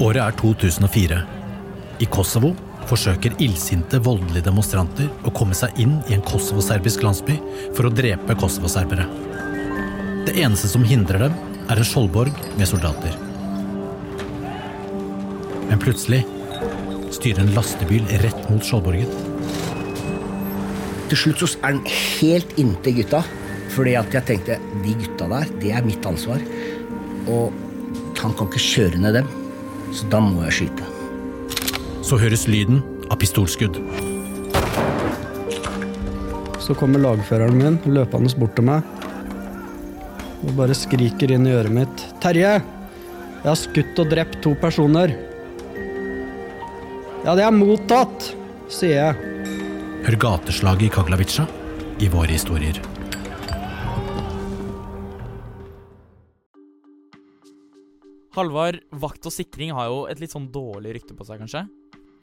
Året er 2004. I Kosovo forsøker illsinte, voldelige demonstranter å komme seg inn i en kosovoserbisk landsby for å drepe kosovoserbere. Det eneste som hindrer dem, er en skjoldborg med soldater. Men plutselig styrer en lastebil rett mot skjoldborgen. Til slutt så er den helt inntil gutta. Fordi at jeg tenkte de gutta der, det er mitt ansvar. Og han kan ikke kjøre ned dem. Så da må jeg skyte. Så høres lyden av pistolskudd. Så kommer lagføreren min løpende bort til meg og bare skriker inn i øret mitt. 'Terje! Jeg har skutt og drept to personer.' 'Ja, det er mottatt', sier jeg. Hør gateslaget i Kaglavica i våre historier. Halvard, vakt og sikring har jo et litt sånn dårlig rykte på seg, kanskje?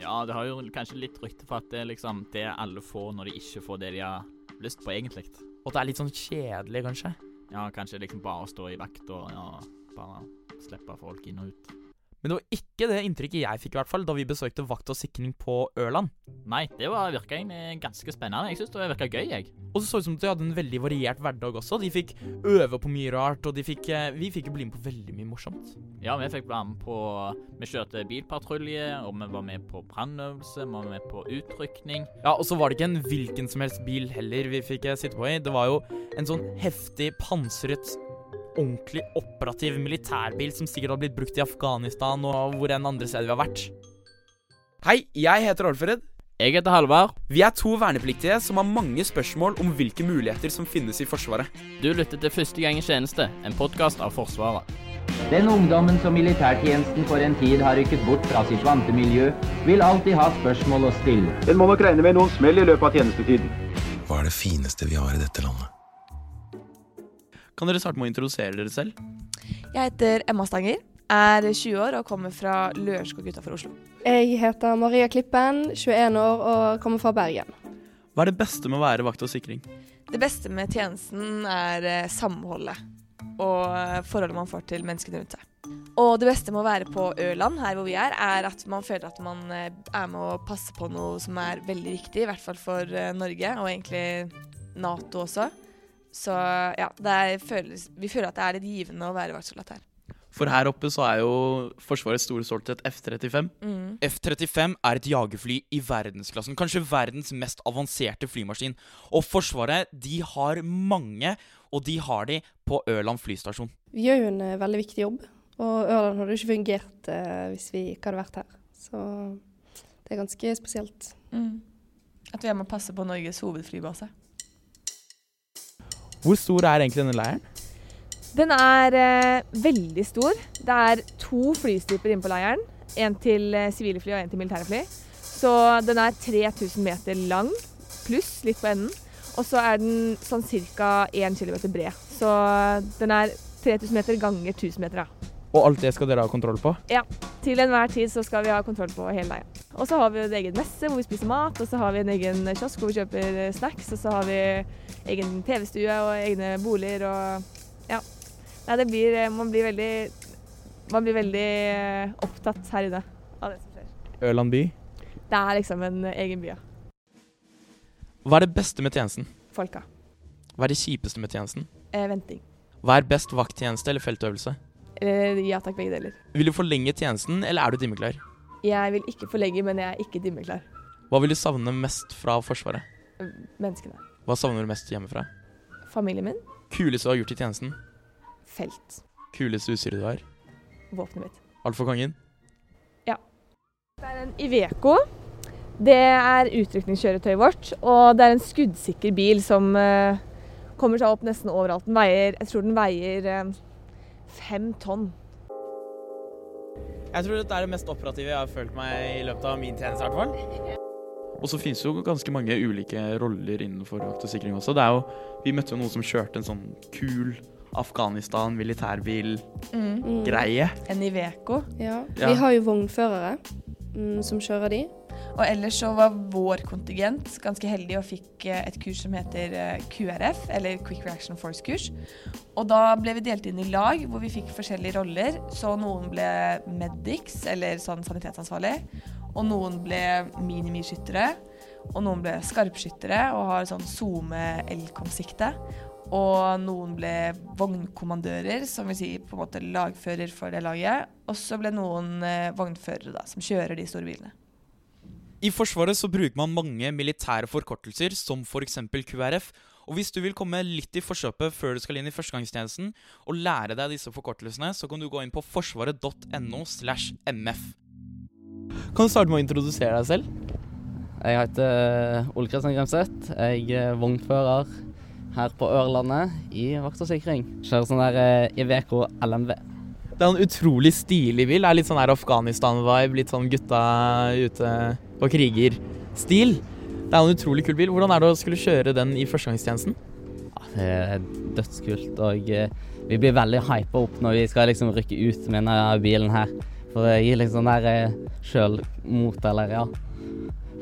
Ja, det har jo kanskje litt rykte for at det er liksom det alle får når de ikke får det de har lyst på, egentlig. Og at det er litt sånn kjedelig, kanskje? Ja, kanskje liksom bare å stå i vakt og ja, bare slippe folk inn og ut. Men det var ikke det inntrykket jeg fikk, i hvert fall, da vi besøkte vakt og sikring på Ørland. Nei, det var, virka egentlig ganske spennende. Jeg syns det virka gøy, jeg. Og så så det ut som de hadde en veldig variert hverdag også. De fikk øve på mye rart, og de fikk, eh, vi fikk jo bli med på veldig mye morsomt. Ja, vi fikk være med på Vi kjørte bilpatrulje, og vi var med på brannøvelse, vi var med på utrykning. Ja, og så var det ikke en hvilken som helst bil heller vi fikk eh, sitte på i. Det var jo en sånn heftig pansret ordentlig operativ militærbil som sikkert har blitt brukt i Afghanistan og hvor enn andre steder vi har vært. Hei, jeg heter Alfred. Jeg heter Halvard. Vi er to vernepliktige som har mange spørsmål om hvilke muligheter som finnes i Forsvaret. Du lytter til Første gang i tjeneste, en podkast av Forsvaret. Den ungdommen som militærtjenesten for en tid har rykket bort fra sitt vante miljø, vil alltid ha spørsmål å stille. En må nok regne med noen smell i løpet av tjenestetiden. Hva er det fineste vi har i dette landet? Kan dere starte med å introdusere dere selv? Jeg heter Emma Stanger, er 20 år og kommer fra Lørenskog utafor Oslo. Jeg heter Maria Klippen, 21 år og kommer fra Bergen. Hva er det beste med å være vakt og sikring? Det beste med tjenesten er eh, samholdet og eh, forholdet man får til menneskene rundt seg. Og det beste med å være på Ørland, her hvor vi er, er at man føler at man eh, er med å passe på noe som er veldig viktig, i hvert fall for Norge, og egentlig Nato også. Så ja, føles, vi føler at det er litt givende å være vaktsoldat her. For her oppe så er jo Forsvarets store stolthet F-35. Mm. F-35 er et jagerfly i verdensklassen. Kanskje verdens mest avanserte flymaskin. Og Forsvaret de har mange, og de har de på Ørland flystasjon. Vi gjør jo en uh, veldig viktig jobb, og Ørland hadde ikke fungert eh, hvis vi ikke hadde vært her. Så det er ganske spesielt. Mm. At vi er med og passe på Norges hovedflybase. Hvor stor er egentlig denne leiren? Den er eh, veldig stor. Det er to flystriper inne på leiren. En til eh, sivile fly og en til militære fly. Så den er 3000 meter lang, pluss litt på enden. Og så er den sånn ca. 1 km bred. Så den er 3000 meter ganger 1000 meter. da. Og alt det skal dere ha kontroll på? Ja. Til enhver tid så skal vi ha kontroll på hele leiren. Og så har vi en egen messe hvor vi spiser mat, og så har vi en egen kiosk hvor vi kjøper eh, snacks, og så har vi egen TV-stue og egne boliger og ja. Nei, det blir eh, Man blir veldig Man blir veldig eh, opptatt her inne av det som skjer. Ørland by? Det er liksom en egen by, ja. Hva er det beste med tjenesten? Folka. Hva er det kjipeste med tjenesten? Eh, venting. Hva er best vakttjeneste eller feltøvelse? Eh, ja takk, begge deler. Vil du forlenge tjenesten, eller er du dimmeklar? Jeg vil ikke forlenge, men jeg er ikke dimmeklar. Hva vil du savne mest fra Forsvaret? Menneskene. Hva savner du mest hjemmefra? Familien min. Kuleste du har gjort i tjenesten? Felt. Kuleste utstyret du har? Våpenet mitt. Alt for kongen? Ja. Det er en Iveco. Det er utrykningskjøretøyet vårt, og det er en skuddsikker bil som uh, kommer seg opp nesten overalt. Den veier, jeg tror den veier uh, fem tonn. Jeg tror dette er det mest operative jeg har følt meg i løpet av min tjeneste. i hvert fall. Og så finnes det jo ganske mange ulike roller innenfor vakt og sikring også. Det er jo, vi møtte jo noen som kjørte en sånn kul Afghanistan militærbil-greie. Mm. En Iveco. Ja. ja. Vi har jo vognførere mm, som kjører de. Og ellers så var vår kontingent ganske heldig og fikk eh, et kurs som heter eh, QRF, eller Quick Reaction Force-kurs. Og da ble vi delt inn i lag hvor vi fikk forskjellige roller. Så noen ble medics, eller sånn sanitetsansvarlig. Og noen ble minimiskyttere. Og noen ble skarpskyttere og har sånn SoMe-Elcom-sikte. Og noen ble vognkommandører, som vil si på en måte lagfører for det laget. Og så ble noen eh, vognførere, da, som kjører de store bilene. I Forsvaret så bruker man mange militære forkortelser, som f.eks. QRF. Og hvis du vil komme litt i forkjøpet før du skal inn i førstegangstjenesten, og lære deg disse forkortelsene, så kan du gå inn på forsvaret.no slash mf. Kan du starte med å introdusere deg selv? Jeg heter Ole Kristian Gremseth. Jeg er vognfører her på Ørlandet i vakt og sikring. Kjører sånn der eh, Iveco LMV. Det er en utrolig stilig bil. Det er litt sånn her Afghanistan-vibe, litt sånn gutta ute og kriger-stil. Det er en utrolig kul bil. Hvordan er det å skulle kjøre den i førstegangstjenesten? Ja, det er dødskult. Og eh, vi blir veldig hypa opp når vi skal liksom rykke ut med denne bilen her. For det gir liksom sånn der eh, sjølmot, eller ja.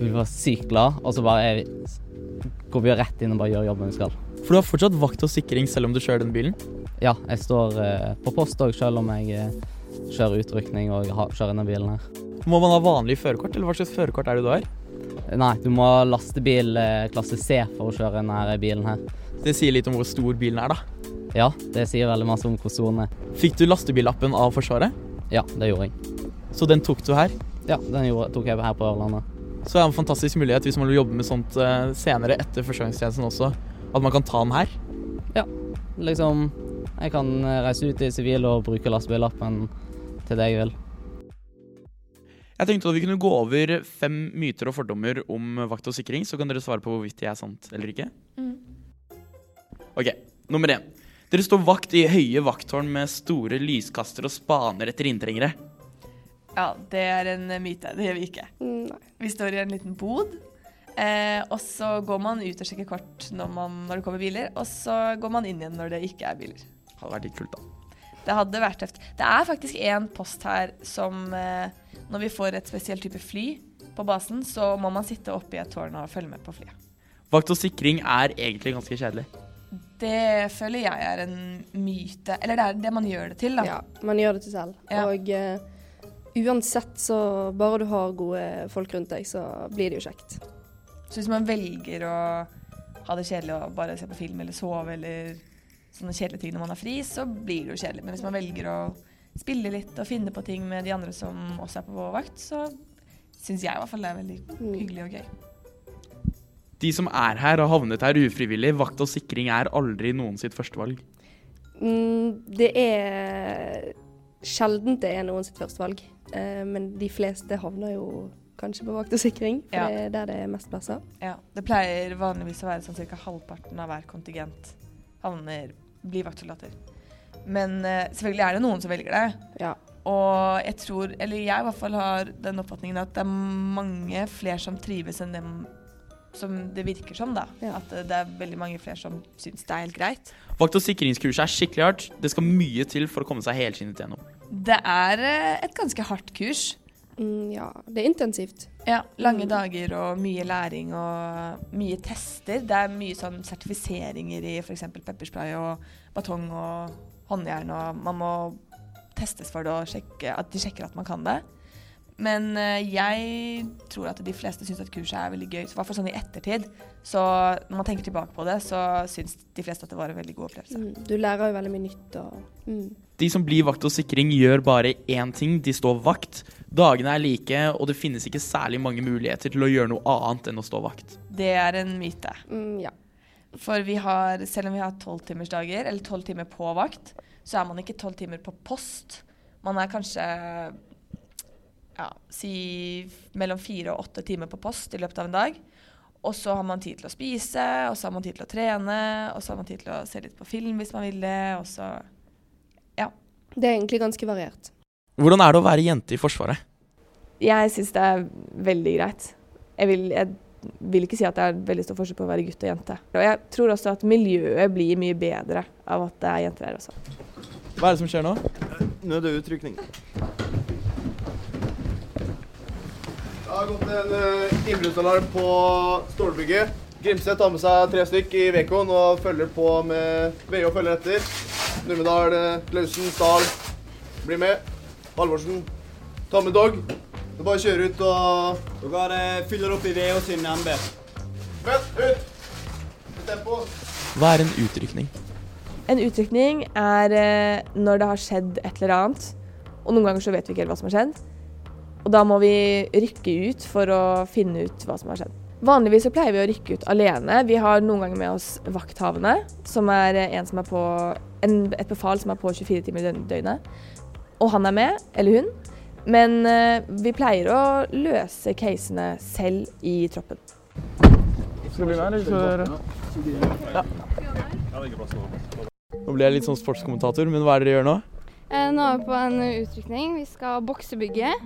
Vi var sykt glad, og så bare vi, går vi rett inn og bare gjør jobben vi skal. For du har fortsatt vakt og sikring selv om du kjører den bilen? Ja, jeg står eh, på post òg, selv om jeg eh, kjører utrykning og kjører denne bilen her. Må man ha vanlig førerkort, eller hva slags førerkort er det du har? Nei, du må ha lastebil eh, klasse C for å kjøre denne bilen her. Det sier litt om hvor stor bilen er, da? Ja, det sier veldig masse om hvor stor den er. Fikk du lastebillappen av Forsvaret? Ja, det gjorde jeg. Så den tok du her? Ja, den gjorde, tok jeg her på Ørlandet. Så det er en fantastisk mulighet hvis man vil jobbe med sånt uh, senere etter førstegangstjenesten også, at man kan ta den her? Ja, liksom Jeg kan reise ut i sivil og bruke lastebillappen til det jeg vil. Jeg tenkte at vi kunne gå over fem myter og fordommer om vakt og sikring, så kan dere svare på hvorvidt de er sant eller ikke. Mm. Ok, nummer én. Dere står vakt i høye vakttårn med store lyskaster og spaner etter inntrengere. Ja, det er en myte. Det gjør vi ikke. Nei. Vi står i en liten bod. Eh, og så går man ut og sjekker kort når, man, når det kommer biler, og så går man inn igjen når det ikke er biler. Hadde vært litt kult, da. Det hadde vært tøft. Det er faktisk en post her som eh, Når vi får et spesielt type fly på basen, så må man sitte oppe i et tårn og følge med på flyet. Vakt og sikring er egentlig ganske kjedelig. Det føler jeg er en myte. Eller det er det man gjør det til, da. Ja, man gjør det til selv. Ja. Og uh, uansett så Bare du har gode folk rundt deg, så blir det jo kjekt. Så hvis man velger å ha det kjedelig og bare se på film eller sove eller sånne kjedelige ting når man har fri, så blir det jo kjedelig. Men hvis man velger å spille litt og finne på ting med de andre som også er på vår vakt, så syns jeg i hvert fall det er veldig hyggelig og gøy. De som er her, har havnet her ufrivillig. Vakt og sikring er aldri noen sitt førstevalg. Mm, det er sjelden det er noen sitt førstevalg, eh, men de fleste havner jo kanskje på vakt og sikring, for Ja. det er der det er mest plasser. Ja, Det pleier vanligvis å være sånn ca. halvparten av hver kontingent havner, blir vaktsoldater. Men eh, selvfølgelig er det noen som velger det. Ja. Og jeg tror, eller jeg i hvert fall har den oppfatningen at det er mange flere som trives enn dem som det virker som, da. At eh, det er veldig mange flere som syns det er helt greit. Vakt- og sikringskurset er skikkelig hardt. Det skal mye til for å komme seg helskinnet gjennom. Det er eh, et ganske hardt kurs. Mm, ja, det er intensivt. Ja, lange dager og mye læring og mye tester. Det er mye sånn sertifiseringer i f.eks. pepperspray og batong og håndjern, og man må testes for det og sjekke at de sjekker at man kan det. Men eh, jeg tror at de fleste syns at kurset er veldig gøy. Så I hvert fall sånn i ettertid. Så når man tenker tilbake på det, så syns de fleste at det var en veldig god opplevelse. Mm, du lærer jo veldig mye nytt og mm. De som blir vakt og sikring, gjør bare én ting. De står vakt. Dagene er like, og det finnes ikke særlig mange muligheter til å gjøre noe annet enn å stå vakt. Det er en myte. Mm, ja. For vi har, selv om vi har tolvtimersdager, eller tolv timer på vakt, så er man ikke tolv timer på post. Man er kanskje ja, si mellom fire og åtte timer på post i løpet av en dag. Og så har man tid til å spise, og så har man tid til å trene, og så har man tid til å se litt på film hvis man vil det, og så ja. Det er egentlig ganske variert. Hvordan er det å være jente i Forsvaret? Jeg syns det er veldig greit. Jeg vil, jeg vil ikke si at det er veldig stor forskjell på å være gutt og jente. Og jeg tror også at miljøet blir mye bedre av at det er jenter her også. Hva er det som skjer nå? Nå er det utrykning. Det har gått en uh, innbruddsalarm på stålbygget. Grimset tar med seg tre stykk i Vekon og følger på med VO følger etter. Numedal, eh, Klausen, Stahl blir med. Halvorsen, tar med Dog. Det er bare å kjøre ut og Dere fyller opp i VO sin MB. Vent, ut! Med tempo. Hva er en utrykning? En utrykning er eh, når det har skjedd et eller annet, og noen ganger så vet vi ikke helt hva som har skjedd. Og da må vi rykke ut for å finne ut hva som har skjedd. Vanligvis så pleier vi å rykke ut alene. Vi har noen ganger med oss vakthavende, som er en som er på en, et befal som er på 24 timer i døgnet. Og han er med, eller hun. Men eh, vi pleier å løse casene selv i troppen. Skal bli med, eller Ja. Nå blir jeg litt sånn sportskommentator, men hva er det dere gjør nå? Eh, Nå er vi på en utrykning. Vi skal bokse bygget.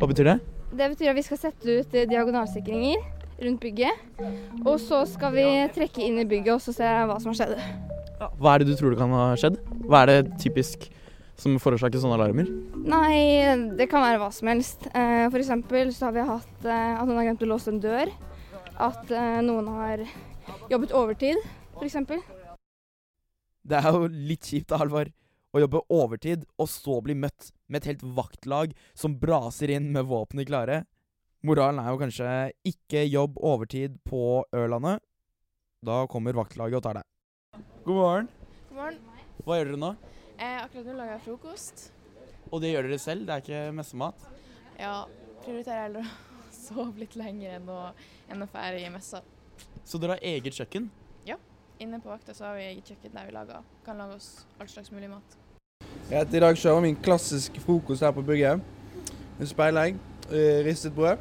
Hva betyr det? Det betyr at vi skal sette ut eh, diagonalsikringer rundt bygget. Og så skal vi trekke inn i bygget og så se hva som har skjedd. Hva er det du tror det kan ha skjedd? Hva er det typisk som forårsaker sånne alarmer? Nei, det kan være hva som helst. Eh, For eksempel så har vi hatt at noen har glemt å låse en dør. At noen har jobbet overtid, f.eks. Det er jo litt kjipt Halvard. Å jobbe overtid og så bli møtt med et helt vaktlag som braser inn med våpnene klare. Moralen er jo kanskje ikke jobb overtid på Ørlandet. Da kommer vaktlaget og tar deg. God morgen. God morgen. Hva gjør dere nå? Eh, akkurat nå lager jeg frokost. Og det gjør dere selv? Det er ikke messemat? Ja, prioriterer heller å sove litt lenger enn å, enn å fære i messa. Så dere har eget kjøkken? Ja. Inne på vakta så har vi eget kjøkken der vi lager, kan lage oss all slags mulig mat. Jeg heter i dag kjører min klassiske frokost her på bygget. En speilegg, eh, ristet brød.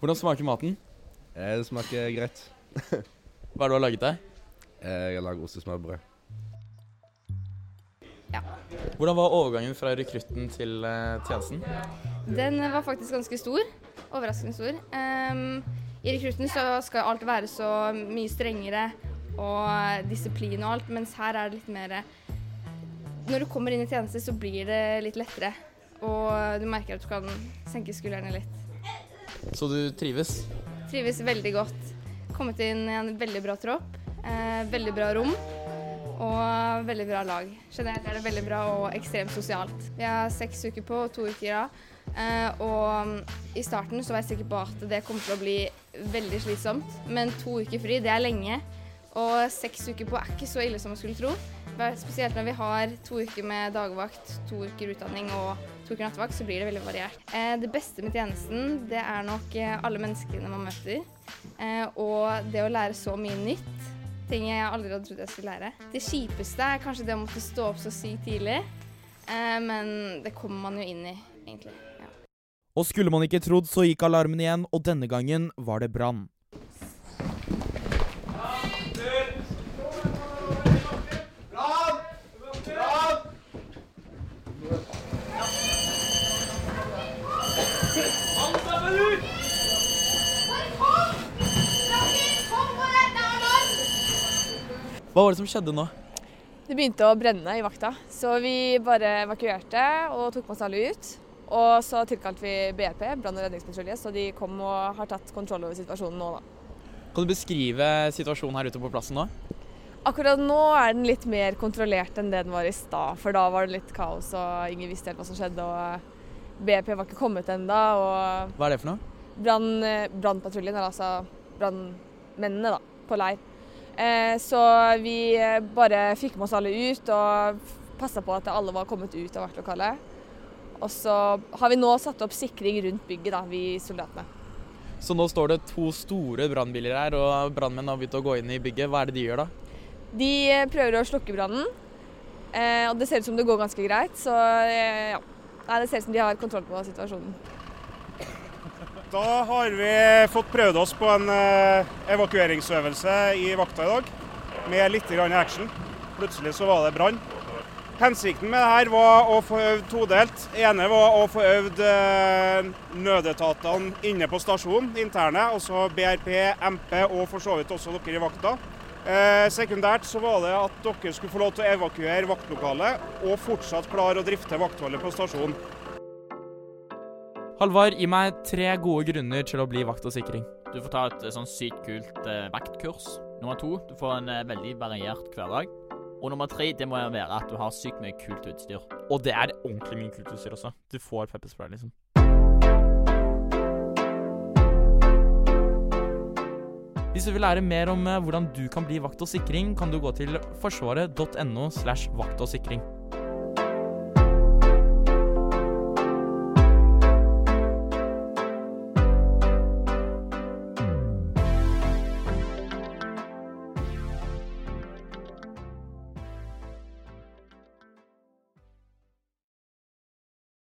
Hvordan smaker maten? Eh, Det smaker greit. Hva er det du har laget deg? Eh, Jeg har laget ostesmørbrød. Hvordan var overgangen fra rekrutten til eh, tjenesten? Den var faktisk ganske stor. Overraskende stor. Um, I rekrutten så skal alt være så mye strengere og disiplin og alt, mens her er det litt mer Når du kommer inn i tjeneste, så blir det litt lettere. Og du merker at du kan senke skuldrene litt. Så du trives? Trives veldig godt. Kommet inn i en veldig bra tropp. Eh, veldig bra rom. Og veldig bra lag. Generelt er det veldig bra og ekstremt sosialt. Vi har seks uker på og to uker av. Eh, og i starten så var jeg sikker på at det kom til å bli veldig slitsomt. Men to uker fri, det er lenge. Og seks uker på er ikke så ille som man skulle tro. Spesielt når vi har to uker med dagvakt, to uker utdanning og to uker nattevakt, så blir det veldig variert. Eh, det beste med tjenesten, det er nok eh, alle menneskene man møter. Eh, og det å lære så mye nytt. Ting jeg aldri hadde trodd jeg skulle lære. Det kjipeste er kanskje det å måtte stå opp så sykt tidlig. Men det kommer man jo inn i, egentlig. Ja. Og skulle man ikke trodd, så gikk alarmen igjen, og denne gangen var det brann. Hva var det som skjedde nå? Det begynte å brenne i vakta, så vi bare evakuerte og tok med oss alle ut. Og så tilkalte vi BRP, brann- og redningspatrulje, så de kom og har tatt kontroll over situasjonen nå, da. Kan du beskrive situasjonen her ute på plassen nå? Akkurat nå er den litt mer kontrollert enn det den var i stad, for da var det litt kaos og ingen visste helt hva som skjedde. og BP var ikke kommet ennå. Hva er det for noe? brann- brannpatruljen, eller altså brannmennene, da, på leir. Eh, så vi eh, bare fikk med oss alle ut og passa på at alle var kommet ut av vaktlokalet. Og så har vi nå satt opp sikring rundt bygget, da, vi soldatene. Så nå står det to store brannbiler her, og brannmenn har begynt å gå inn i bygget. Hva er det de gjør da? De eh, prøver å slukke brannen, og det ser ut som det går ganske greit. Så ja. Det ser ut som de har kontroll på situasjonen. Da har vi fått prøvd oss på en eh, evakueringsøvelse i vakta i dag, med litt grann action. Plutselig så var det brann. Hensikten med det her var å få øvd todelt. ene var å få øvd eh, nødetatene inne på stasjonen, interne. Altså BRP, MP og for så vidt også dere i vakta. Eh, sekundært så var det at dere skulle få lov til å evakuere vaktlokalet og fortsatt klare å drifte vaktholdet på stasjonen. Halvard, gi meg tre gode grunner til å bli vakt og sikring. Du får ta et eh, sånn sykt kult eh, vaktkurs. Nummer to, du får en eh, veldig variert hverdag. Og nummer tre, det må være at du har sykt mye kult utstyr. Og det er ordentlig mye kult utstyr også. Du får pepperspray, liksom. Hvis du vil lære mer om eh, hvordan du kan bli vakt og sikring, kan du gå til forsvaret.no slash vakt og sikring.